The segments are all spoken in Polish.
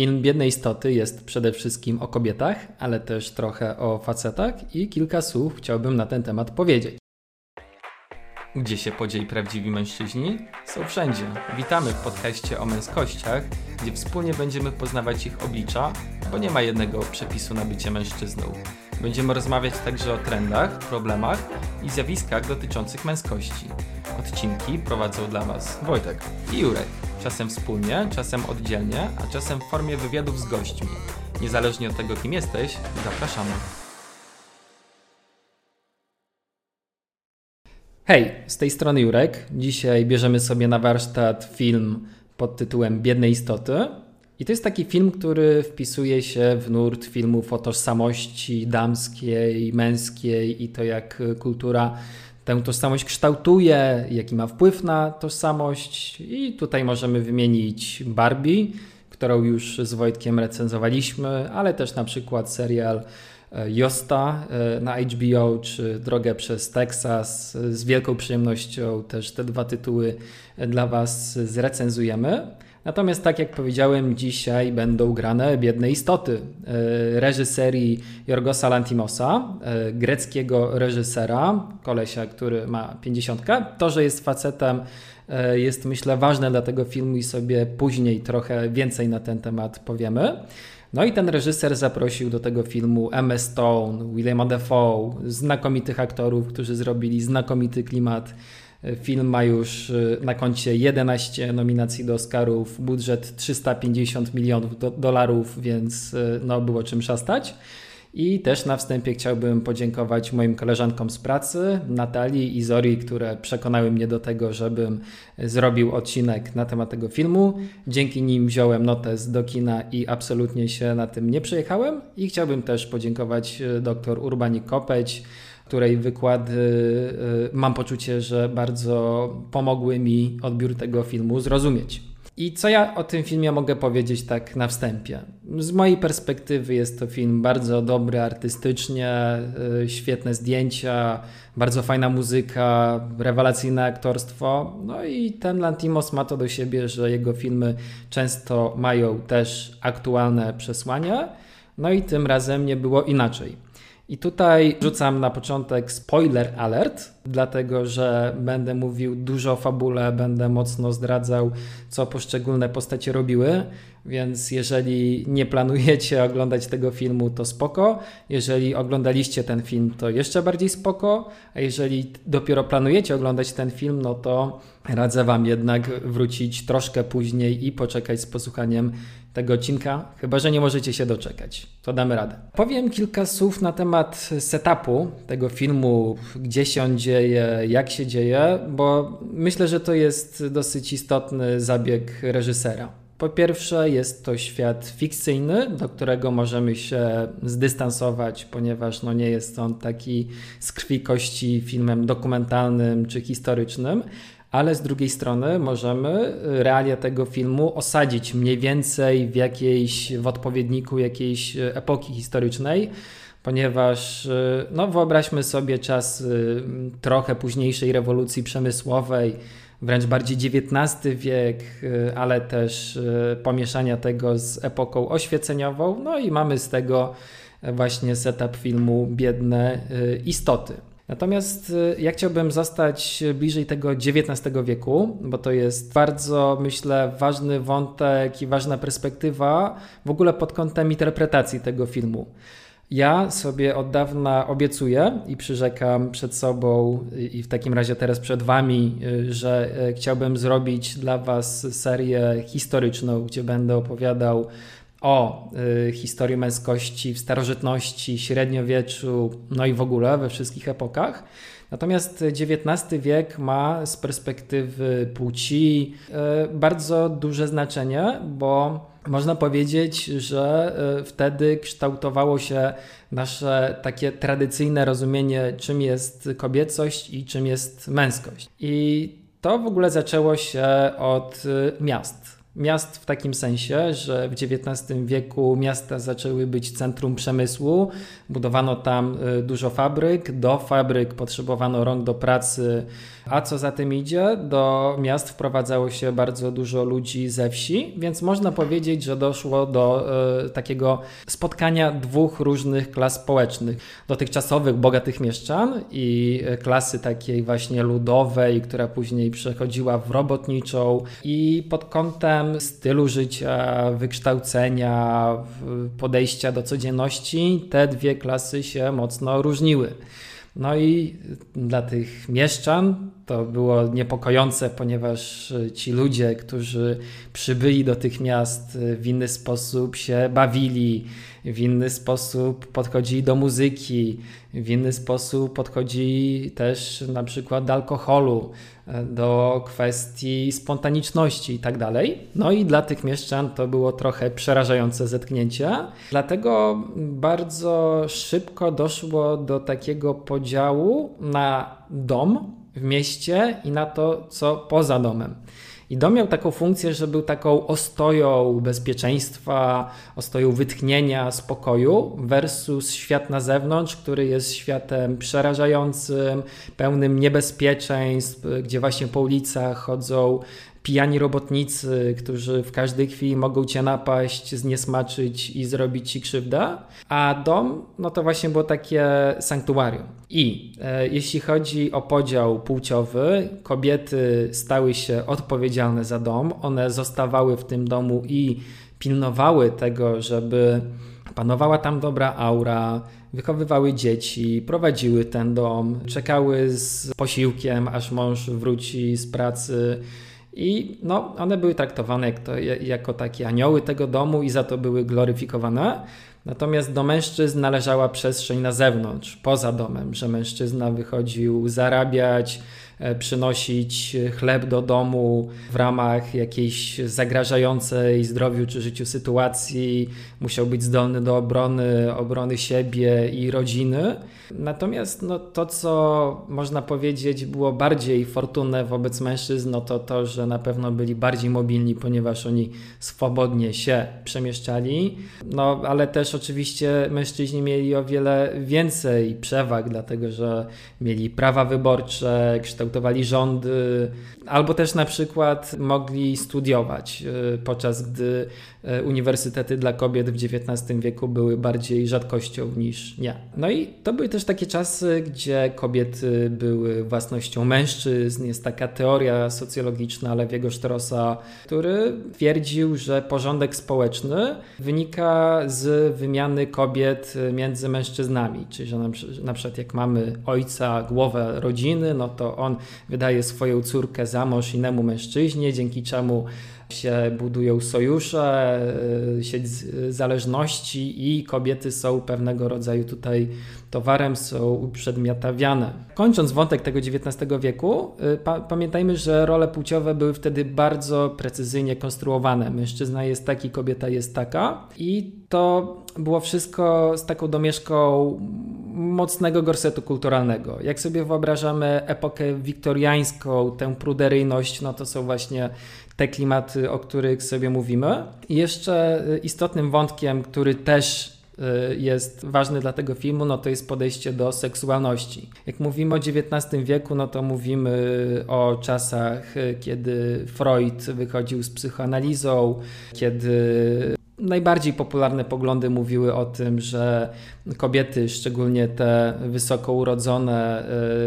Film Biedne Istoty jest przede wszystkim o kobietach, ale też trochę o facetach i kilka słów chciałbym na ten temat powiedzieć. Gdzie się podzieli prawdziwi mężczyźni? Są wszędzie. Witamy w podcaście o męskościach, gdzie wspólnie będziemy poznawać ich oblicza, bo nie ma jednego przepisu na bycie mężczyzną. Będziemy rozmawiać także o trendach, problemach i zjawiskach dotyczących męskości. Odcinki prowadzą dla Was Wojtek i Jurek. Czasem wspólnie, czasem oddzielnie, a czasem w formie wywiadów z gośćmi. Niezależnie od tego, kim jesteś, zapraszamy. Hej, z tej strony Jurek. Dzisiaj bierzemy sobie na warsztat film pod tytułem Biedne istoty. I to jest taki film, który wpisuje się w nurt filmów o tożsamości damskiej, męskiej i to jak kultura tę tożsamość kształtuje, jaki ma wpływ na tożsamość. I tutaj możemy wymienić Barbie, którą już z Wojtkiem recenzowaliśmy, ale też na przykład serial e, Josta e, na HBO czy Drogę przez Teksas. Z wielką przyjemnością też te dwa tytuły dla Was zrecenzujemy. Natomiast tak jak powiedziałem, dzisiaj będą grane biedne istoty e, reżyserii Jorgosa Lantimosa, e, greckiego reżysera, kolesia, który ma 50. To, że jest facetem e, jest myślę ważne dla tego filmu i sobie później trochę więcej na ten temat powiemy. No i ten reżyser zaprosił do tego filmu Emma Stone, Williama Defoe, znakomitych aktorów, którzy zrobili znakomity klimat Film ma już y, na koncie 11 nominacji do Oscarów, budżet 350 milionów do, dolarów, więc y, no, było czym szastać. I też na wstępie chciałbym podziękować moim koleżankom z pracy, Natalii i Zori, które przekonały mnie do tego, żebym zrobił odcinek na temat tego filmu. Dzięki nim wziąłem notes do kina i absolutnie się na tym nie przejechałem. I chciałbym też podziękować y, dr Urbani Kopeć, której wykłady y, mam poczucie, że bardzo pomogły mi odbiór tego filmu zrozumieć. I co ja o tym filmie mogę powiedzieć tak na wstępie? Z mojej perspektywy jest to film bardzo dobry artystycznie, y, świetne zdjęcia, bardzo fajna muzyka, rewelacyjne aktorstwo. No i ten Lantimos ma to do siebie, że jego filmy często mają też aktualne przesłania. No i tym razem nie było inaczej. I tutaj rzucam na początek spoiler alert, dlatego że będę mówił dużo o fabule, będę mocno zdradzał, co poszczególne postacie robiły, więc jeżeli nie planujecie oglądać tego filmu, to spoko. Jeżeli oglądaliście ten film, to jeszcze bardziej spoko. A jeżeli dopiero planujecie oglądać ten film, no to radzę Wam jednak wrócić troszkę później i poczekać z posłuchaniem tego odcinka, chyba że nie możecie się doczekać. To damy radę. Powiem kilka słów na temat setupu tego filmu, gdzie się on dzieje, jak się dzieje, bo myślę, że to jest dosyć istotny zabieg reżysera. Po pierwsze, jest to świat fikcyjny, do którego możemy się zdystansować, ponieważ no nie jest on taki z krwi kości filmem dokumentalnym czy historycznym, ale z drugiej strony możemy realia tego filmu osadzić mniej więcej w jakiejś, w odpowiedniku jakiejś epoki historycznej, ponieważ no wyobraźmy sobie czas y, trochę późniejszej rewolucji przemysłowej, wręcz bardziej XIX wiek, y, ale też y, pomieszania tego z epoką oświeceniową, no i mamy z tego właśnie setup filmu Biedne Istoty. Natomiast y, ja chciałbym zostać bliżej tego XIX wieku, bo to jest bardzo, myślę, ważny wątek i ważna perspektywa w ogóle pod kątem interpretacji tego filmu. Ja sobie od dawna obiecuję i przyrzekam przed sobą i w takim razie teraz przed Wami, y, że y, chciałbym zrobić dla Was serię historyczną, gdzie będę opowiadał o y, historii męskości w starożytności, średniowieczu, no i w ogóle we wszystkich epokach. Natomiast XIX wiek ma z perspektywy płci y, bardzo duże znaczenie, bo można powiedzieć, że y, wtedy kształtowało się nasze takie tradycyjne rozumienie, czym jest kobiecość i czym jest męskość. I to w ogóle zaczęło się od y, miast Miast w takim sensie, że w XIX wieku miasta zaczęły być centrum przemysłu, budowano tam y, dużo fabryk, do fabryk potrzebowano rąk do pracy, a co za tym idzie, do miast wprowadzało się bardzo dużo ludzi ze wsi, więc można powiedzieć, że doszło do y, takiego spotkania dwóch różnych klas społecznych. Dotychczasowych, bogatych mieszczan i klasy takiej właśnie ludowej, która później przechodziła w robotniczą. I pod kątem stylu życia, wykształcenia, podejścia do codzienności, te dwie klasy się mocno różniły. No i dla tych mieszczan to było niepokojące, ponieważ ci ludzie, którzy przybyli do tych miast, w inny sposób się bawili, w inny sposób podchodzili do muzyki, w inny sposób podchodzili też na przykład do alkoholu, do kwestii spontaniczności i tak dalej. No i dla tych mieszczan to było trochę przerażające zetknięcie. Dlatego bardzo szybko doszło do takiego podziału na dom w mieście i na to, co poza domem. I dom miał taką funkcję, że był taką ostoją bezpieczeństwa, ostoją wytchnienia, spokoju, versus świat na zewnątrz, który jest światem przerażającym, pełnym niebezpieczeństw, gdzie właśnie po ulicach chodzą pijani robotnicy, którzy w każdej chwili mogą cię napaść, zniesmaczyć i zrobić ci krzywdę. A dom, no to właśnie było takie sanktuarium. I e, jeśli chodzi o podział płciowy, kobiety stały się odpowiedzialne za dom, one zostawały w tym domu i pilnowały tego, żeby panowała tam dobra aura, wychowywały dzieci, prowadziły ten dom, czekały z posiłkiem, aż mąż wróci z pracy i no, one były traktowane jak to, jako takie anioły tego domu i za to były gloryfikowane. Natomiast do mężczyzn należała przestrzeń na zewnątrz, poza domem, że mężczyzna wychodził zarabiać, E, przynosić chleb do domu w ramach jakiejś zagrażającej zdrowiu czy życiu sytuacji, musiał być zdolny do obrony, obrony siebie i rodziny. Natomiast no, to, co można powiedzieć było bardziej fortunne wobec mężczyzn, no to to, że na pewno byli bardziej mobilni, ponieważ oni swobodnie się przemieszczali. No, ale też oczywiście mężczyźni mieli o wiele więcej przewag, dlatego że mieli prawa wyborcze, kształt kształtowali rządy, albo też na przykład mogli studiować, e, podczas gdy e, uniwersytety dla kobiet w XIX wieku były bardziej rzadkością niż nie. No i to były też takie czasy, gdzie kobiety były własnością mężczyzn. Jest taka teoria socjologiczna Lewiego Sztrosa, który twierdził, że porządek społeczny wynika z wymiany kobiet między mężczyznami. Czyli, że na przykład jak mamy ojca, głowę rodziny, no to on wydaje swoją córkę za mąż innemu mężczyźnie, dzięki czemu się budują sojusze, y, sieć zależności i kobiety są pewnego rodzaju tutaj towarem, są uprzedmiotawiane. Kończąc wątek tego XIX wieku, y, pa pamiętajmy, że role płciowe były wtedy bardzo precyzyjnie konstruowane. Mężczyzna jest taki, kobieta jest taka i to było wszystko z taką domieszką mocnego gorsetu kulturalnego. Jak sobie wyobrażamy epokę wiktoriańską, tę pruderyjność, no to są właśnie te klimaty, o których sobie mówimy. I jeszcze y, istotnym wątkiem, który też y, jest ważny dla tego filmu, no to jest podejście do seksualności. Jak mówimy o XIX wieku, no to mówimy o czasach, y, kiedy Freud wychodził z psychoanalizą, kiedy Najbardziej popularne poglądy mówiły o tym, że kobiety, szczególnie te wysoko urodzone,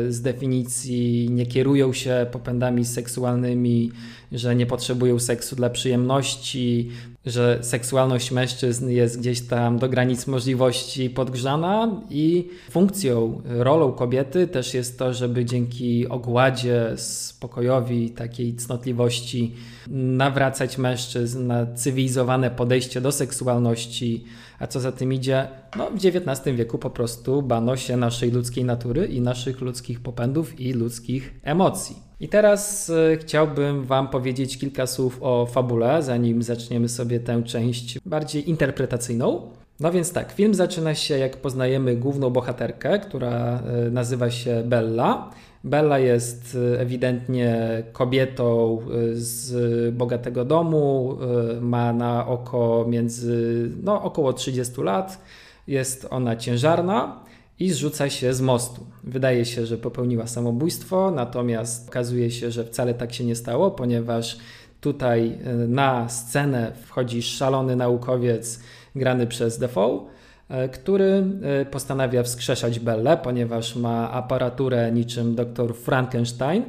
z definicji nie kierują się popędami seksualnymi, że nie potrzebują seksu dla przyjemności, że seksualność mężczyzn jest gdzieś tam do granic możliwości podgrzana i funkcją, rolą kobiety też jest to, żeby dzięki ogładzie, spokojowi, takiej cnotliwości nawracać mężczyzn na cywilizowane podejście do seksualności, a co za tym idzie, no w XIX wieku po prostu bano się naszej ludzkiej natury i naszych ludzkich popędów i ludzkich emocji. I teraz y, chciałbym Wam powiedzieć kilka słów o fabule, zanim zaczniemy sobie tę część bardziej interpretacyjną. No więc tak, film zaczyna się jak poznajemy główną bohaterkę, która y, nazywa się Bella. Bella jest ewidentnie kobietą z bogatego domu, ma na oko między no, około 30 lat, jest ona ciężarna i zrzuca się z mostu. Wydaje się, że popełniła samobójstwo, natomiast okazuje się, że wcale tak się nie stało, ponieważ tutaj e, na scenę wchodzi szalony naukowiec grany przez Defoe, e, który e, postanawia wskrzeszać Bellę, ponieważ ma aparaturę niczym dr Frankenstein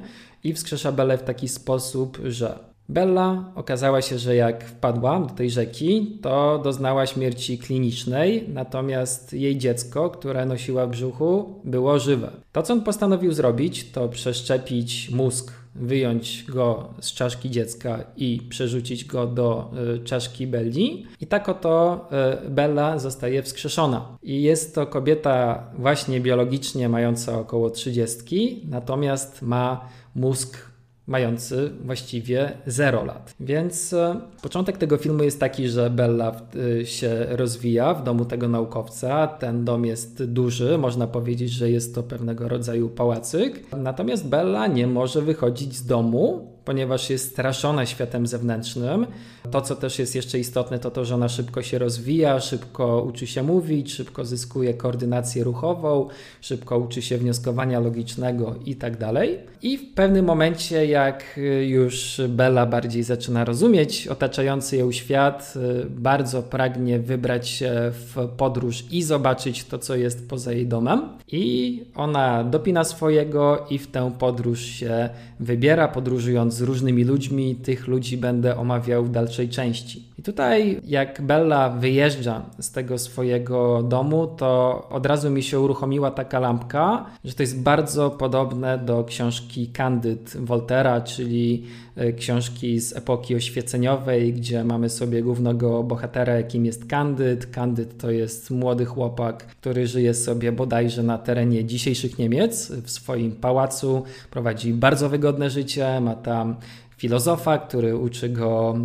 i wskrzesza Bellę w taki sposób, że Bella okazała się, że jak wpadła do tej rzeki, to doznała śmierci klinicznej, natomiast jej dziecko, które nosiła w brzuchu, było żywe. To, co on postanowił zrobić, to przeszczepić mózg, wyjąć go z czaszki dziecka i przerzucić go do y, czaszki Belli. I tak oto y, Bella zostaje wskrzeszona. I jest to kobieta właśnie biologicznie mająca około 30, natomiast ma mózg mający właściwie 0 lat. Więc e, początek tego filmu jest taki, że Bella e, się rozwija w domu tego naukowca. Ten dom jest duży, można powiedzieć, że jest to pewnego rodzaju pałacyk. Natomiast Bella nie może wychodzić z domu, ponieważ jest straszona światem zewnętrznym. To, co też jest jeszcze istotne, to to, że ona szybko się rozwija, szybko uczy się mówić, szybko zyskuje koordynację ruchową, szybko uczy się wnioskowania logicznego i tak dalej. I w pewnym momencie, jak już Bella bardziej zaczyna rozumieć otaczający ją świat, bardzo pragnie wybrać się w podróż i zobaczyć to, co jest poza jej domem. I ona dopina swojego i w tę podróż się wybiera, podróżując z różnymi ludźmi. Tych ludzi będę omawiał w dalszej części. Tutaj, jak Bella wyjeżdża z tego swojego domu, to od razu mi się uruchomiła taka lampka, że to jest bardzo podobne do książki Candid Voltera, czyli e, książki z epoki oświeceniowej, gdzie mamy sobie głównego bohatera, jakim jest Candid. Candid to jest młody chłopak, który żyje sobie bodajże na terenie dzisiejszych Niemiec, w swoim pałacu, prowadzi bardzo wygodne życie, ma tam filozofa, który uczy go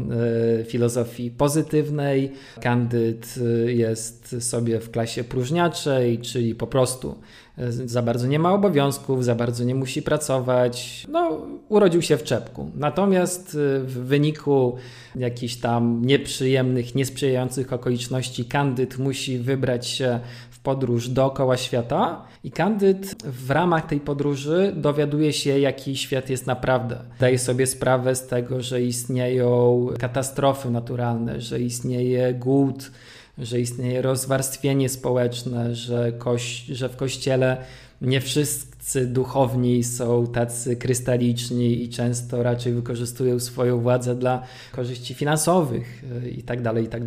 e, filozofii pozytywnej. Kandyd e, jest sobie w klasie próżniaczej, czyli po prostu e, za bardzo nie ma obowiązków, za bardzo nie musi pracować. No, urodził się w czepku. Natomiast w wyniku jakichś tam nieprzyjemnych, niesprzyjających okoliczności, Kandyd musi wybrać się podróż dookoła świata i Kandyd w ramach tej podróży dowiaduje się, jaki świat jest naprawdę. Daje sobie sprawę z tego, że istnieją katastrofy naturalne, że istnieje głód, że istnieje rozwarstwienie społeczne, że, koś, że w kościele nie wszyscy duchowni są tacy krystaliczni i często raczej wykorzystują swoją władzę dla korzyści finansowych e, i tak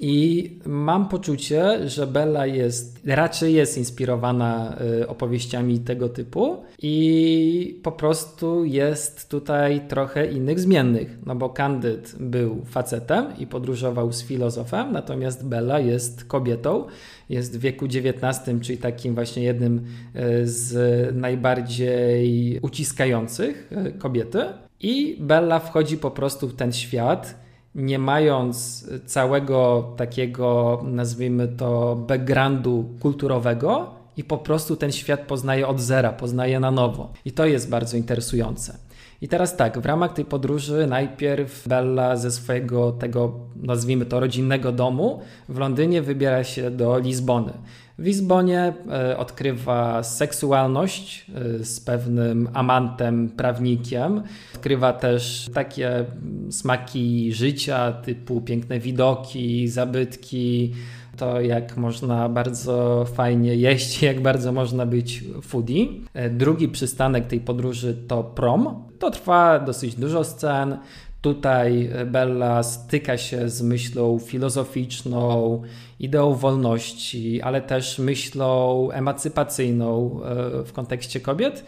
i mam poczucie, że Bella jest, raczej jest inspirowana e, opowieściami tego typu i po prostu jest tutaj trochę innych zmiennych, no bo Candyd był facetem i podróżował z filozofem, natomiast Bella jest kobietą, jest w wieku XIX, czyli takim właśnie jednym e, z najbardziej uciskających e, kobiety. I Bella wchodzi po prostu w ten świat, nie mając całego takiego, nazwijmy to, backgroundu kulturowego, i po prostu ten świat poznaje od zera, poznaje na nowo. I to jest bardzo interesujące. I teraz tak, w ramach tej podróży najpierw Bella ze swojego tego, nazwijmy to, rodzinnego domu w Londynie wybiera się do Lizbony. W Lizbonie e, odkrywa seksualność e, z pewnym amantem, prawnikiem. Odkrywa też takie smaki życia typu piękne widoki, zabytki, to jak można bardzo fajnie jeść, jak bardzo można być foodie. E, drugi przystanek tej podróży to prom. To trwa dosyć dużo scen. Tutaj Bella styka się z myślą filozoficzną, ideą wolności, ale też myślą emancypacyjną e, w kontekście kobiet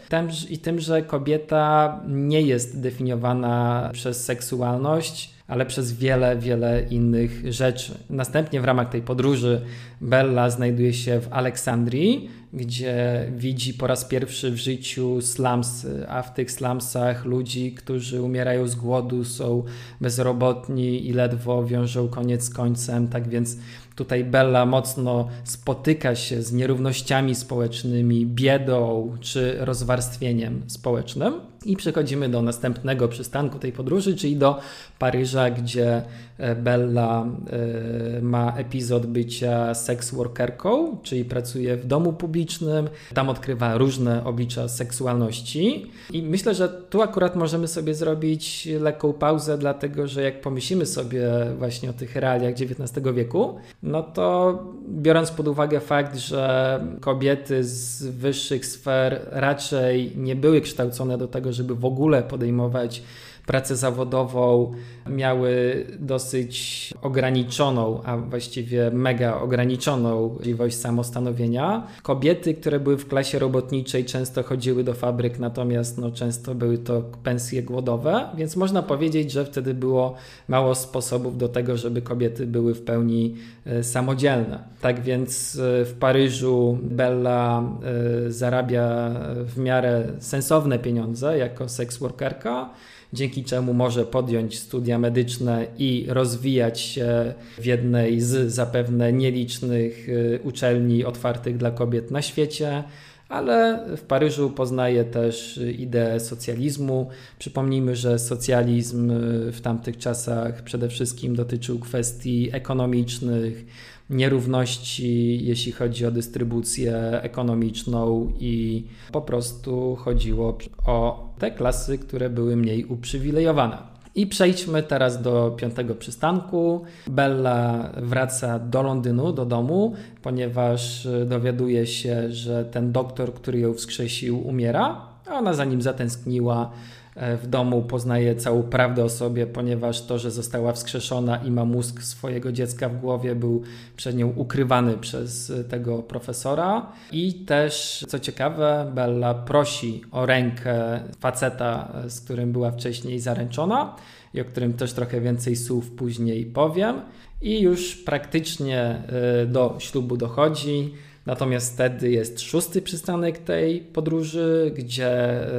i tym, że kobieta nie jest definiowana przez seksualność, ale przez wiele, wiele innych rzeczy. Następnie w ramach tej podróży Bella znajduje się w Aleksandrii, gdzie widzi po raz pierwszy w życiu slumsy, a w tych slumsach ludzi, którzy umierają z głodu, są bezrobotni i ledwo wiążą koniec z końcem. Tak więc tutaj Bella mocno spotyka się z nierównościami społecznymi, biedą czy rozwarstwieniem społecznym. I przechodzimy do następnego przystanku tej podróży, czyli do Paryża, gdzie e, Bella e, ma epizod bycia sex workerką, czyli pracuje w domu publicznym. Tam odkrywa różne oblicza seksualności. I myślę, że tu akurat możemy sobie zrobić lekką pauzę, dlatego że jak pomyślimy sobie właśnie o tych realiach XIX wieku, no to biorąc pod uwagę fakt, że kobiety z wyższych sfer raczej nie były kształcone do tego, żeby w ogóle podejmować pracę zawodową miały dosyć ograniczoną, a właściwie mega ograniczoną możliwość samostanowienia. Kobiety, które były w klasie robotniczej, często chodziły do fabryk, natomiast no, często były to pensje głodowe, więc można powiedzieć, że wtedy było mało sposobów do tego, żeby kobiety były w pełni e, samodzielne. Tak więc e, w Paryżu Bella e, zarabia w miarę sensowne pieniądze jako seks workerka dzięki czemu może podjąć studia medyczne i rozwijać się w jednej z zapewne nielicznych y, uczelni otwartych dla kobiet na świecie ale w Paryżu poznaje też ideę socjalizmu. Przypomnijmy, że socjalizm y, w tamtych czasach przede wszystkim dotyczył kwestii ekonomicznych, nierówności, jeśli chodzi o dystrybucję ekonomiczną, i po prostu chodziło o te klasy, które były mniej uprzywilejowane. I przejdźmy teraz do piątego przystanku. Bella wraca do Londynu, do domu, ponieważ dowiaduje się, że ten doktor, który ją wskrzesił, umiera. A ona za nim zatęskniła w domu poznaje całą prawdę o sobie, ponieważ to, że została wskrzeszona i ma mózg swojego dziecka w głowie, był przed nią ukrywany przez tego profesora. I też, co ciekawe, Bella prosi o rękę faceta, z którym była wcześniej zaręczona i o którym też trochę więcej słów później powiem. I już praktycznie e, do ślubu dochodzi. Natomiast wtedy jest szósty przystanek tej podróży, gdzie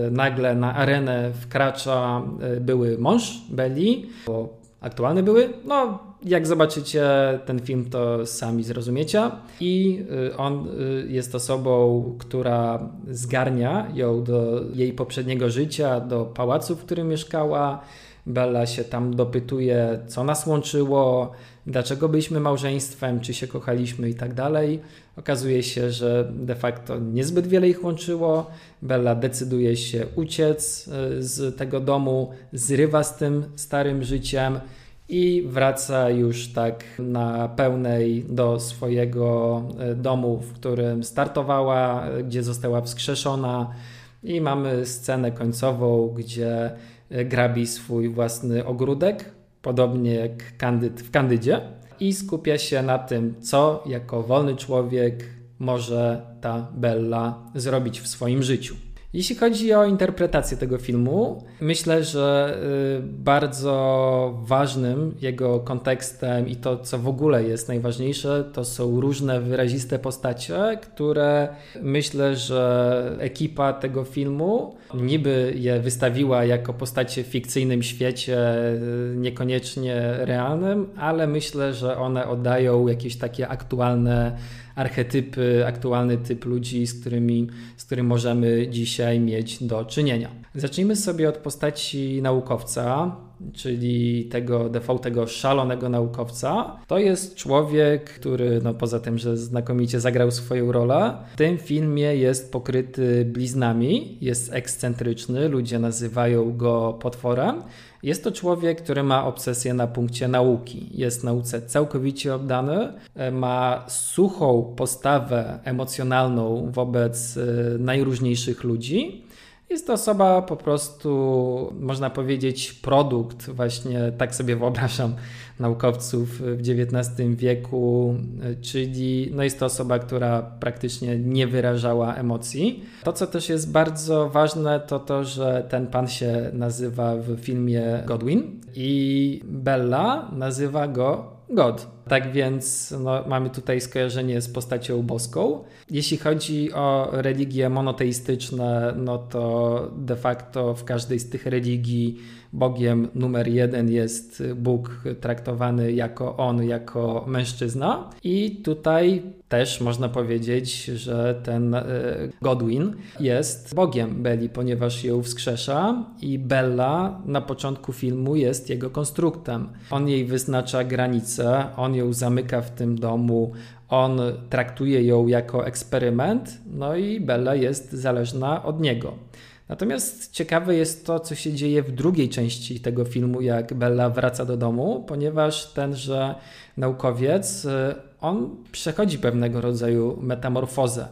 e, nagle na arenę wkracza e, były mąż Belli, bo aktualne były. No, jak zobaczycie ten film, to sami zrozumiecie. I e, on jest osobą, która zgarnia ją do jej poprzedniego życia, do pałacu, w którym mieszkała. Bella się tam dopytuje, co nas łączyło, dlaczego byliśmy małżeństwem, czy się kochaliśmy i tak dalej. Okazuje się, że de facto niezbyt wiele ich łączyło. Bella decyduje się uciec e, z tego domu, zrywa z tym starym życiem i wraca już tak na pełnej do swojego e, domu, w którym startowała, e, gdzie została wskrzeszona. I mamy scenę końcową, gdzie grabi swój własny ogródek, podobnie jak kandyd w kandydzie i skupia się na tym, co jako wolny człowiek może ta Bella zrobić w swoim życiu. Jeśli chodzi o interpretację tego filmu, myślę, że y, bardzo ważnym jego kontekstem i to, co w ogóle jest najważniejsze, to są różne wyraziste postacie, które myślę, że ekipa tego filmu niby je wystawiła jako postacie w fikcyjnym świecie, y, niekoniecznie realnym, ale myślę, że one oddają jakieś takie aktualne archetypy, aktualny typ ludzi, z którymi, z którym możemy dzisiaj mieć do czynienia. Zacznijmy sobie od postaci naukowca, czyli tego defaultego szalonego naukowca. To jest człowiek, który no poza tym, że znakomicie zagrał swoją rolę, w tym filmie jest pokryty bliznami, jest ekscentryczny, ludzie nazywają go potworem. Jest to człowiek, który ma obsesję na punkcie nauki. Jest nauce całkowicie oddany, e, ma suchą postawę emocjonalną wobec e, najróżniejszych ludzi. Jest to osoba po prostu, można powiedzieć, produkt, właśnie tak sobie wyobrażam naukowców w XIX wieku, czyli no jest to osoba, która praktycznie nie wyrażała emocji. To, co też jest bardzo ważne, to to, że ten pan się nazywa w filmie Godwin i Bella nazywa go God. Tak więc no, mamy tutaj skojarzenie z postacią boską. Jeśli chodzi o religie monoteistyczne, no to de facto w każdej z tych religii Bogiem numer jeden jest Bóg traktowany jako on, jako mężczyzna. I tutaj też można powiedzieć, że ten e, Godwin jest Bogiem Belli, ponieważ ją wskrzesza i Bella na początku filmu jest jego konstruktem. On jej wyznacza granice, on ją zamyka w tym domu, on traktuje ją jako eksperyment, no i Bella jest zależna od niego. Natomiast ciekawe jest to, co się dzieje w drugiej części tego filmu, jak Bella wraca do domu, ponieważ tenże naukowiec, y, on przechodzi pewnego rodzaju metamorfozę.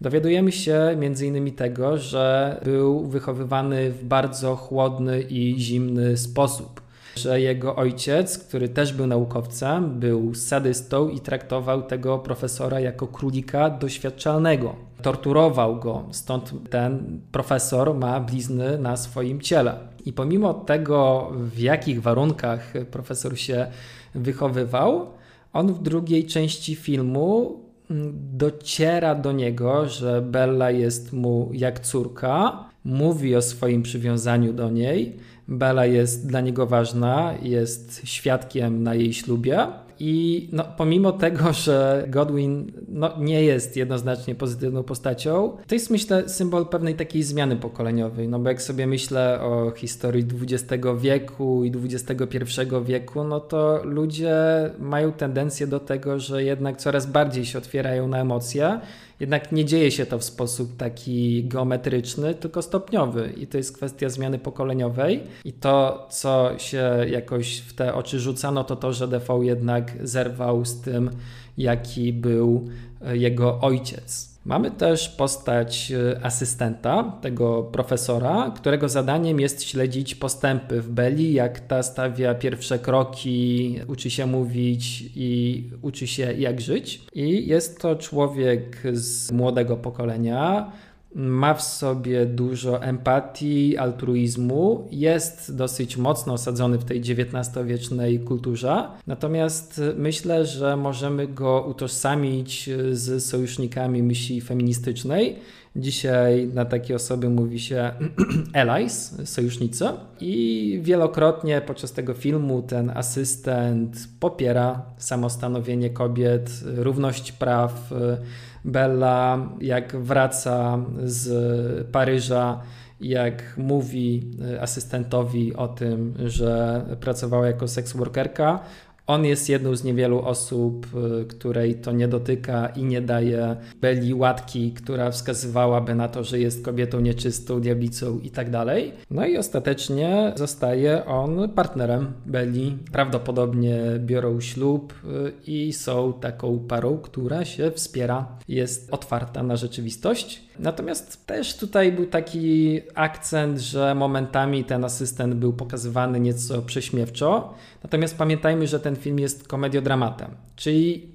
Dowiadujemy się m.in. tego, że był wychowywany w bardzo chłodny i zimny sposób że jego ojciec, który też był naukowcem, był sadystą i traktował tego profesora jako królika doświadczalnego. Torturował go, stąd ten profesor ma blizny na swoim ciele. I pomimo tego, w jakich warunkach profesor się wychowywał, on w drugiej części filmu mm, dociera do niego, że Bella jest mu jak córka, mówi o swoim przywiązaniu do niej Bella jest dla niego ważna, jest świadkiem na jej ślubie. I no, pomimo tego, że Godwin no, nie jest jednoznacznie pozytywną postacią, to jest myślę symbol pewnej takiej zmiany pokoleniowej. No bo jak sobie myślę o historii XX wieku i XXI wieku, no to ludzie mają tendencję do tego, że jednak coraz bardziej się otwierają na emocje jednak nie dzieje się to w sposób taki geometryczny, tylko stopniowy. I to jest kwestia zmiany pokoleniowej. I to, co się jakoś w te oczy rzucano, to to, że DV jednak zerwał z tym, jaki był e, jego ojciec. Mamy też postać e, asystenta, tego profesora, którego zadaniem jest śledzić postępy w Beli, jak ta stawia pierwsze kroki, uczy się mówić i uczy się jak żyć. I jest to człowiek z młodego pokolenia, ma w sobie dużo empatii, altruizmu, jest dosyć mocno osadzony w tej XIX-wiecznej kulturze. Natomiast myślę, że możemy go utożsamić z sojusznikami myśli feministycznej. Dzisiaj na takie osoby mówi się allies, sojusznicy. I wielokrotnie podczas tego filmu ten asystent popiera samostanowienie kobiet, równość praw Bella, jak wraca z Paryża, jak mówi asystentowi o tym, że pracowała jako seks workerka, on jest jedną z niewielu osób, y, której to nie dotyka i nie daje Beli łatki, która wskazywałaby na to, że jest kobietą nieczystą, diablicą i tak dalej. No i ostatecznie zostaje on partnerem Beli. Prawdopodobnie biorą ślub y, i są taką parą, która się wspiera, jest otwarta na rzeczywistość. Natomiast też tutaj był taki akcent, że momentami ten asystent był pokazywany nieco prześmiewczo. Natomiast pamiętajmy, że ten film jest komediodramatem, czyli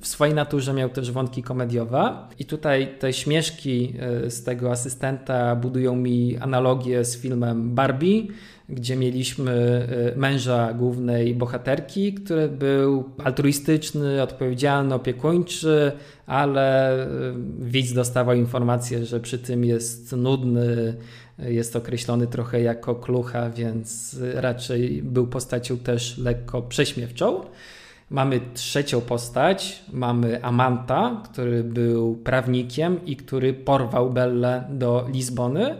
w swojej naturze miał też wątki komediowe. I tutaj te śmieszki e, z tego asystenta budują mi analogię z filmem Barbie, gdzie mieliśmy e, męża głównej bohaterki, który był altruistyczny, odpowiedzialny, opiekuńczy, ale e, widz dostawał informację, że przy tym jest nudny, jest określony trochę jako klucha, więc raczej był postacią też lekko prześmiewczą. Mamy trzecią postać, mamy Amanta, który był prawnikiem i który porwał Bellę do Lizbony.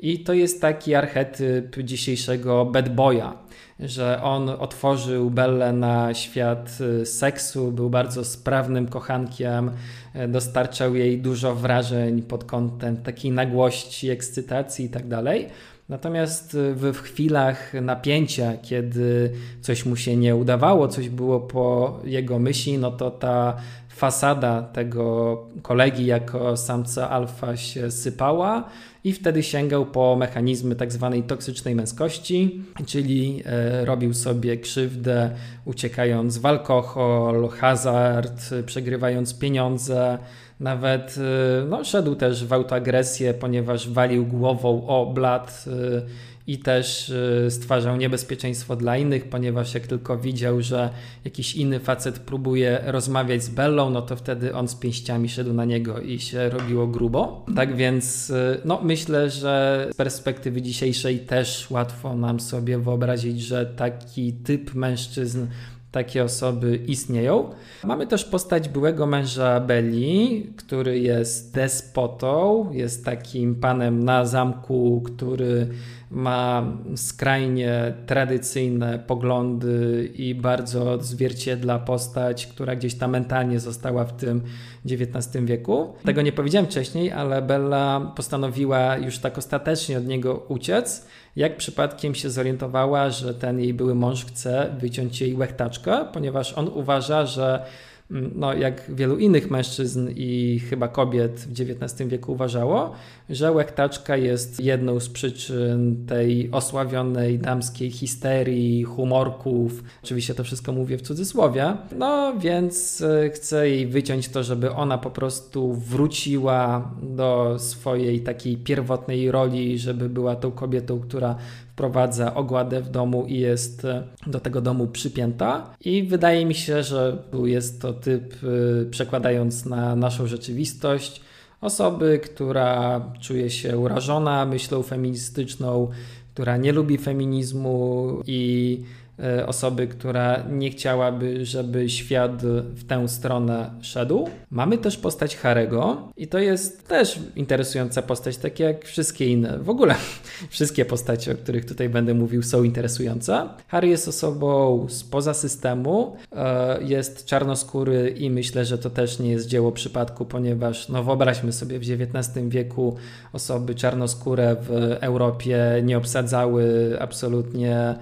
I to jest taki archetyp dzisiejszego bad boya, że on otworzył Bellę na świat y, seksu, był bardzo sprawnym kochankiem, y, dostarczał jej dużo wrażeń pod kątem takiej nagłości, ekscytacji itd. Tak Natomiast y, w, w chwilach napięcia, kiedy coś mu się nie udawało, coś było po jego myśli, no to ta fasada tego kolegi jako samca alfa się sypała i wtedy sięgał po mechanizmy tak zwanej toksycznej męskości, czyli e, robił sobie krzywdę uciekając w alkohol, hazard, przegrywając pieniądze, nawet y, no, szedł też w autoagresję, ponieważ walił głową o blat y, i też y, stwarzał niebezpieczeństwo dla innych, ponieważ jak tylko widział, że jakiś inny facet próbuje rozmawiać z Bellą, no to wtedy on z pięściami szedł na niego i się robiło grubo. Tak więc y, no, myślę, że z perspektywy dzisiejszej też łatwo nam sobie wyobrazić, że taki typ mężczyzn takie osoby istnieją. Mamy też postać byłego męża Belli, który jest despotą, jest takim panem na zamku, który ma skrajnie tradycyjne poglądy i bardzo odzwierciedla postać, która gdzieś tam mentalnie została w tym XIX wieku. Tego nie powiedziałem wcześniej, ale Bella postanowiła już tak ostatecznie od niego uciec, jak przypadkiem się zorientowała, że ten jej były mąż chce wyciąć jej łechtaczkę, ponieważ on uważa, że Mm, no, jak wielu innych mężczyzn i chyba kobiet w XIX wieku uważało, że łechtaczka jest jedną z przyczyn tej osławionej damskiej histerii, humorków. Oczywiście to wszystko mówię w cudzysłowie. No więc e, chcę jej wyciąć to, żeby ona po prostu wróciła do swojej takiej pierwotnej roli, żeby była tą kobietą, która wprowadza ogładę w domu i jest e, do tego domu przypięta. I wydaje mi się, że jest to typ, e, przekładając na naszą rzeczywistość, osoby, która czuje się urażona myślą feministyczną, która nie lubi feminizmu i osoby, która nie chciałaby, żeby świat w tę stronę szedł. Mamy też postać Harego i to jest też interesująca postać, tak jak wszystkie inne. W ogóle wszystkie postacie, o których tutaj będę mówił, są interesujące. Harry jest osobą spoza systemu, e, jest czarnoskóry i myślę, że to też nie jest dzieło przypadku, ponieważ no wyobraźmy sobie, w XIX wieku osoby czarnoskóre w Europie nie obsadzały absolutnie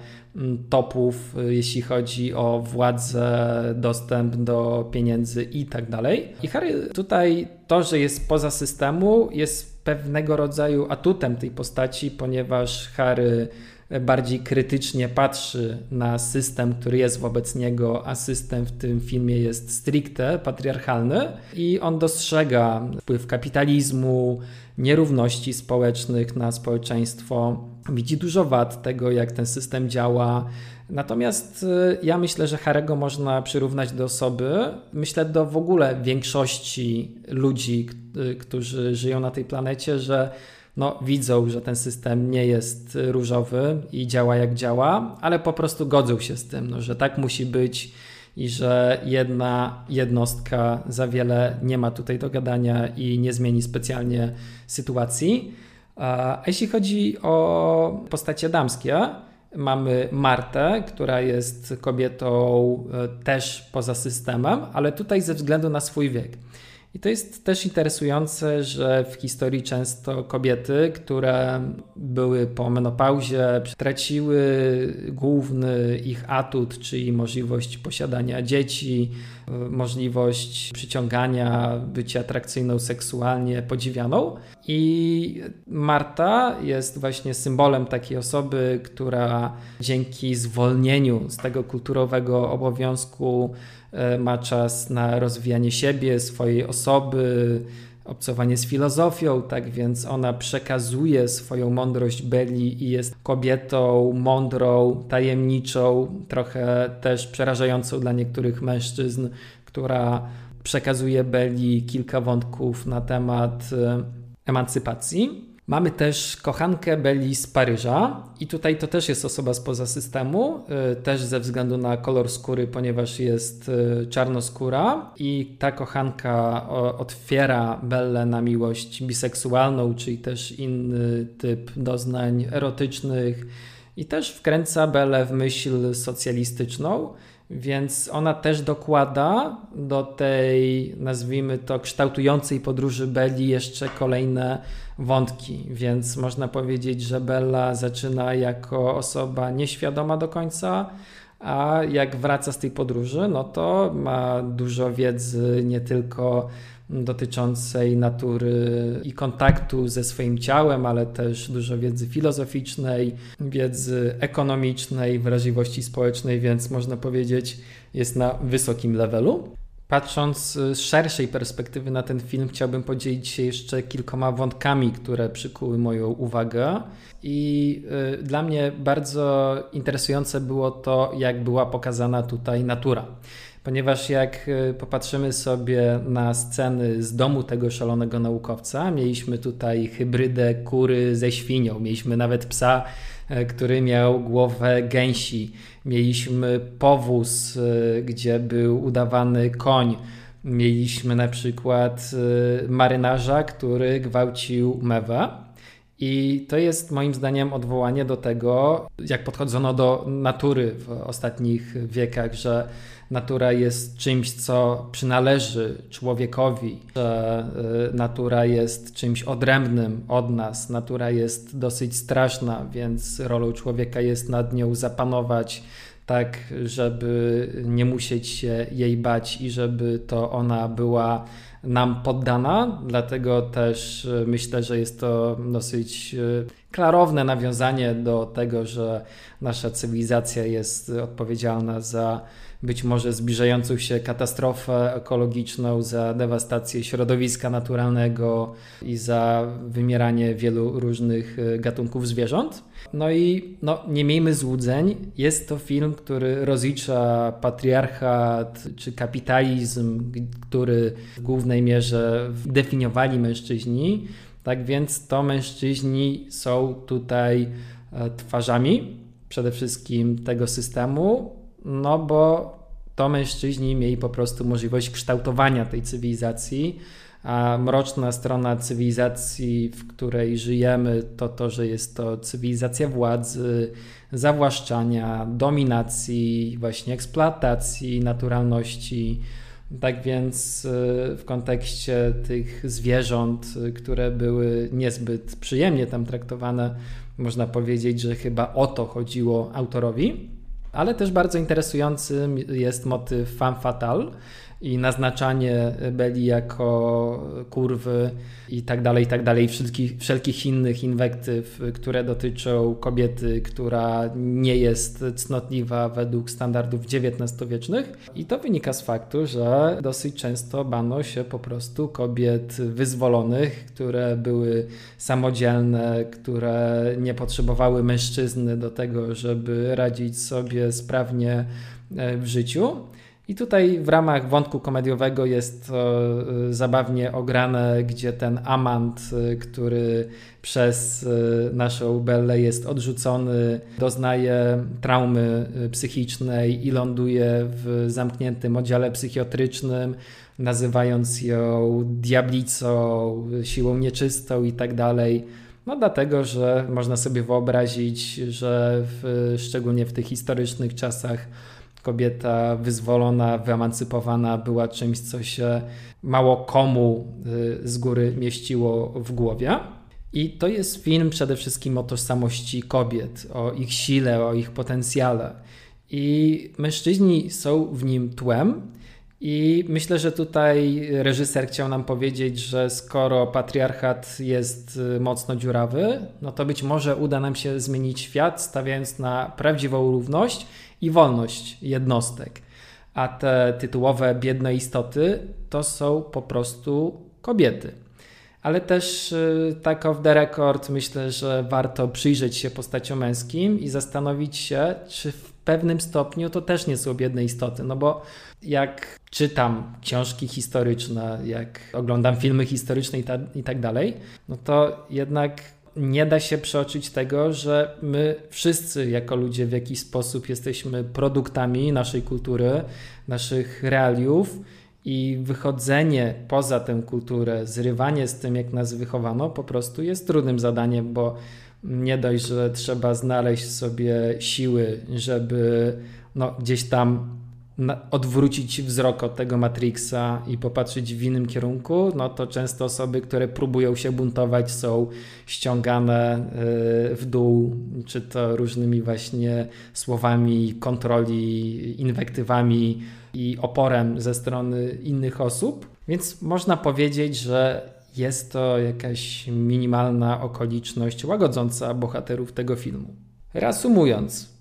topów, y, jeśli chodzi o władzę, dostęp do pieniędzy i tak dalej. I Harry tutaj to, że jest poza systemu, jest pewnego rodzaju atutem tej postaci, ponieważ Harry bardziej krytycznie patrzy na system, który jest wobec niego, a system w tym filmie jest stricte patriarchalny i on dostrzega wpływ kapitalizmu, nierówności społecznych na społeczeństwo, widzi dużo wad tego, jak ten system działa. Natomiast y, ja myślę, że Harego można przyrównać do osoby, myślę do w ogóle większości ludzi, y, którzy żyją na tej planecie, że no, widzą, że ten system nie jest różowy i działa jak działa, ale po prostu godzą się z tym, no, że tak musi być i że jedna jednostka za wiele nie ma tutaj do gadania i nie zmieni specjalnie sytuacji. A jeśli chodzi o postacie damskie, mamy Martę, która jest kobietą e, też poza systemem, ale tutaj ze względu na swój wiek. I to jest też interesujące, że w historii często kobiety, które były po menopauzie, traciły główny ich atut, czyli możliwość posiadania dzieci, możliwość przyciągania, bycia atrakcyjną seksualnie, podziwianą. I Marta jest właśnie symbolem takiej osoby, która dzięki zwolnieniu z tego kulturowego obowiązku ma czas na rozwijanie siebie, swojej osoby, obcowanie z filozofią, tak więc ona przekazuje swoją mądrość Belli i jest kobietą mądrą, tajemniczą, trochę też przerażającą dla niektórych mężczyzn, która przekazuje Belli kilka wątków na temat e, emancypacji. Mamy też kochankę Belli z Paryża i tutaj to też jest osoba spoza systemu, y, też ze względu na kolor skóry, ponieważ jest y, czarnoskóra i ta kochanka otwiera Bellę na miłość biseksualną, czyli też inny typ doznań erotycznych i też wkręca Bellę w myśl socjalistyczną. Więc ona też dokłada do tej, nazwijmy to, kształtującej podróży Belli jeszcze kolejne wątki. Więc można powiedzieć, że Bella zaczyna jako osoba nieświadoma do końca, a jak wraca z tej podróży, no to ma dużo wiedzy nie tylko dotyczącej natury i kontaktu ze swoim ciałem, ale też dużo wiedzy filozoficznej, wiedzy ekonomicznej, wrażliwości społecznej, więc można powiedzieć, jest na wysokim levelu. Patrząc z szerszej perspektywy na ten film, chciałbym podzielić się jeszcze kilkoma wątkami, które przykuły moją uwagę. I y, dla mnie bardzo interesujące było to, jak była pokazana tutaj natura. Ponieważ jak y, popatrzymy sobie na sceny z domu tego szalonego naukowca, mieliśmy tutaj hybrydę kury ze świnią, mieliśmy nawet psa, y, który miał głowę gęsi, mieliśmy powóz, y, gdzie był udawany koń, mieliśmy na przykład marynarza, który gwałcił mewę. I to jest moim zdaniem odwołanie do tego, jak podchodzono do natury w ostatnich wiekach, że natura jest czymś, co przynależy człowiekowi, że y, natura jest czymś odrębnym od nas. Natura jest dosyć straszna, więc rolą człowieka jest nad nią zapanować tak, żeby nie musieć się jej bać i żeby to ona była nam poddana. Dlatego też y, myślę, że jest to dosyć y, klarowne nawiązanie do tego, że nasza cywilizacja jest odpowiedzialna za być może zbliżającą się katastrofę ekologiczną, za dewastację środowiska naturalnego i za wymieranie wielu różnych e, gatunków zwierząt. No i no, nie miejmy złudzeń, jest to film, który rozlicza patriarchat czy kapitalizm, który w głównej mierze definiowali mężczyźni. Tak więc to mężczyźni są tutaj e, twarzami przede wszystkim tego systemu, no bo to mężczyźni mieli po prostu możliwość kształtowania tej cywilizacji, a mroczna strona cywilizacji, w której żyjemy, to to, że jest to cywilizacja władzy, zawłaszczania, dominacji, właśnie eksploatacji naturalności. Tak więc y, w kontekście tych zwierząt, które były niezbyt przyjemnie tam traktowane, można powiedzieć, że chyba o to chodziło autorowi. Ale też bardzo interesujący jest motyw fan fatal i naznaczanie Beli jako kurwy i tak dalej, i tak dalej, wszelkich, wszelkich innych inwektyw, które dotyczą kobiety, która nie jest cnotliwa według standardów XIX-wiecznych. I to wynika z faktu, że dosyć często bano się po prostu kobiet wyzwolonych, które były samodzielne, które nie potrzebowały mężczyzny do tego, żeby radzić sobie sprawnie e, w życiu. I tutaj w ramach wątku komediowego jest to y, zabawnie ograne, gdzie ten amant, y, który przez y, naszą Bellę jest odrzucony, doznaje traumy psychicznej i ląduje w zamkniętym oddziale psychiatrycznym, nazywając ją diablicą, siłą nieczystą i tak dalej. No dlatego, że można sobie wyobrazić, że w, szczególnie w tych historycznych czasach kobieta wyzwolona, wyemancypowana była czymś, co się mało komu y, z góry mieściło w głowie. I to jest film przede wszystkim o tożsamości kobiet, o ich sile, o ich potencjale. I mężczyźni są w nim tłem. I myślę, że tutaj reżyser chciał nam powiedzieć, że skoro patriarchat jest y, mocno dziurawy, no to być może uda nam się zmienić świat, stawiając na prawdziwą równość i wolność jednostek. A te tytułowe biedne istoty to są po prostu kobiety. Ale też y, tak off the record myślę, że warto przyjrzeć się postaciom męskim i zastanowić się, czy w pewnym stopniu to też nie są biedne istoty. No bo jak czytam książki historyczne, jak oglądam filmy historyczne i, ta, i tak dalej, no to jednak nie da się przeoczyć tego, że my wszyscy jako ludzie w jakiś sposób jesteśmy produktami naszej kultury, naszych realiów i wychodzenie poza tę kulturę, zrywanie z tym, jak nas wychowano, po prostu jest trudnym zadaniem, bo nie dość, że trzeba znaleźć sobie siły, żeby no, gdzieś tam odwrócić wzrok od tego Matrixa i popatrzeć w innym kierunku, no to często osoby, które próbują się buntować, są ściągane y, w dół, czy to różnymi właśnie słowami kontroli, inwektywami i oporem ze strony innych osób. Więc można powiedzieć, że jest to jakaś minimalna okoliczność łagodząca bohaterów tego filmu. Reasumując,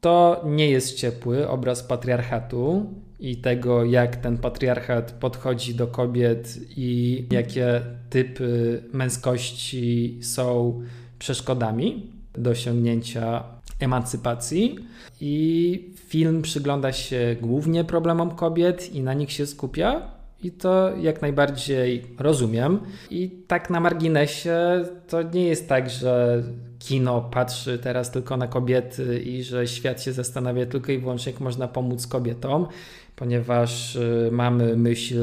to nie jest ciepły obraz patriarchatu i tego, jak ten patriarchat podchodzi do kobiet i jakie typy męskości są przeszkodami do osiągnięcia emancypacji. I film przygląda się głównie problemom kobiet i na nich się skupia. I to jak najbardziej rozumiem. I tak na marginesie to nie jest tak, że kino patrzy teraz tylko na kobiety i że świat się zastanawia tylko i wyłącznie, jak można pomóc kobietom, ponieważ y, mamy myśl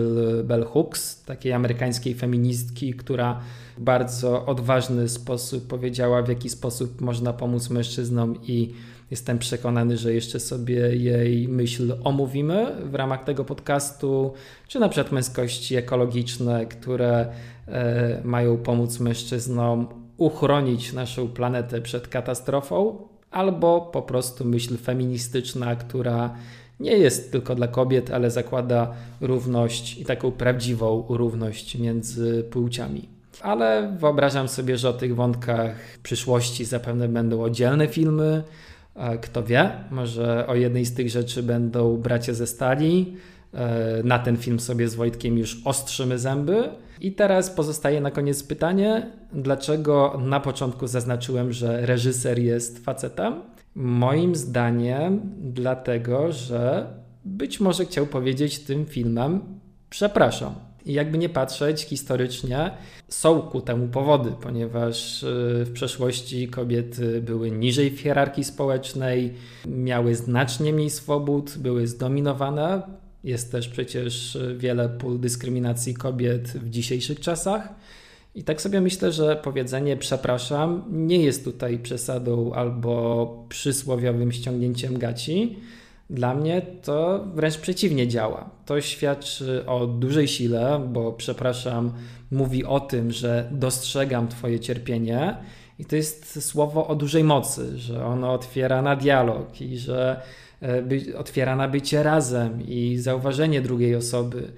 Bell Hooks, takiej amerykańskiej feministki, która w bardzo odważny sposób powiedziała, w jaki sposób można pomóc mężczyznom i Jestem przekonany, że jeszcze sobie jej myśl omówimy w ramach tego podcastu, czy na przykład męskości ekologiczne, które e, mają pomóc mężczyznom uchronić naszą planetę przed katastrofą, albo po prostu myśl feministyczna, która nie jest tylko dla kobiet, ale zakłada równość i taką prawdziwą równość między płciami. Ale wyobrażam sobie, że o tych wątkach w przyszłości zapewne będą oddzielne filmy, kto wie, może o jednej z tych rzeczy będą bracia ze stali. E, na ten film sobie z Wojtkiem już ostrzymy zęby. I teraz pozostaje na koniec pytanie, dlaczego na początku zaznaczyłem, że reżyser jest facetem? Moim zdaniem, dlatego, że być może chciał powiedzieć tym filmem przepraszam. I jakby nie patrzeć historycznie, są ku temu powody, ponieważ y, w przeszłości kobiety były niżej w hierarchii społecznej, miały znacznie mniej swobód, były zdominowane. Jest też przecież wiele pól dyskryminacji kobiet w dzisiejszych czasach. I tak sobie myślę, że powiedzenie przepraszam nie jest tutaj przesadą albo przysłowiowym ściągnięciem gaci dla mnie to wręcz przeciwnie działa. To świadczy o dużej sile, bo przepraszam, mówi o tym, że dostrzegam Twoje cierpienie. I to jest słowo o dużej mocy, że ono otwiera na dialog i że e, by, otwiera na bycie razem i zauważenie drugiej osoby.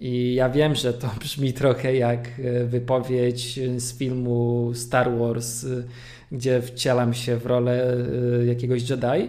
I ja wiem, że to brzmi trochę jak e, wypowiedź z filmu Star Wars, e, gdzie wcielam się w rolę jakiegoś Jedi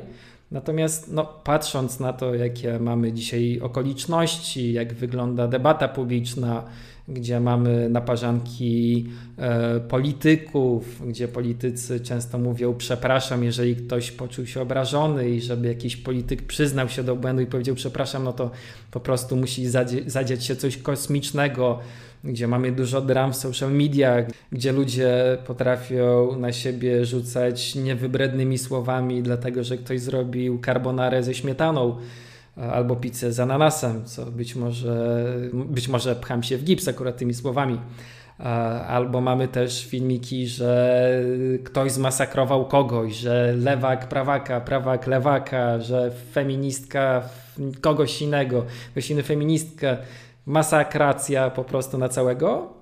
Natomiast no, patrząc na to, jakie mamy dzisiaj okoliczności, jak wygląda debata publiczna, gdzie mamy naparzanki e, polityków, gdzie politycy często mówią przepraszam, jeżeli ktoś poczuł się obrażony i żeby jakiś polityk przyznał się do błędu i powiedział przepraszam, no to po prostu musi zadziać się coś kosmicznego, gdzie mamy dużo dram w social mediach, gdzie ludzie potrafią na siebie rzucać niewybrednymi słowami, dlatego że ktoś zrobił carbonarę ze śmietaną albo pizzę z ananasem, co być może, być może pcham się w gips akurat tymi słowami. Albo mamy też filmiki, że ktoś zmasakrował kogoś, że lewak prawaka, prawak lewaka, że feministka kogoś innego, ktoś inny feministkę masakracja po prostu na całego.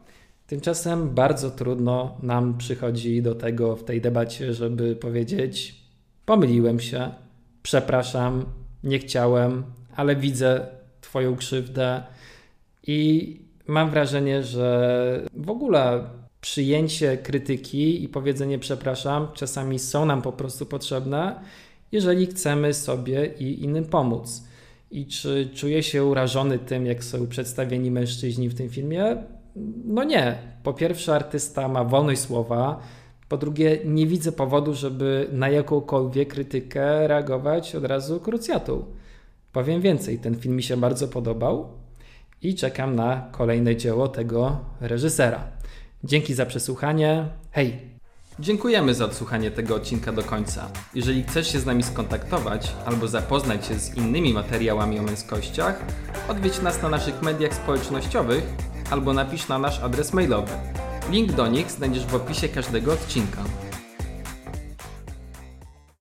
Tymczasem bardzo trudno nam przychodzi do tego w tej debacie, żeby powiedzieć: pomyliłem się, przepraszam, nie chciałem, ale widzę Twoją krzywdę i mam wrażenie, że w ogóle przyjęcie krytyki i powiedzenie przepraszam czasami są nam po prostu potrzebne, jeżeli chcemy sobie i innym pomóc. I czy czuję się urażony tym, jak są przedstawieni mężczyźni w tym filmie? No nie. Po pierwsze, artysta ma wolność słowa. Po drugie, nie widzę powodu, żeby na jakąkolwiek krytykę reagować od razu krucjatą. Powiem więcej, ten film mi się bardzo podobał i czekam na kolejne dzieło tego reżysera. Dzięki za przesłuchanie. Hej! Dziękujemy za odsłuchanie tego odcinka do końca. Jeżeli chcesz się z nami skontaktować albo zapoznać się z innymi materiałami o męskościach, odwiedź nas na naszych mediach społecznościowych albo napisz na nasz adres mailowy. Link do nich znajdziesz w opisie każdego odcinka.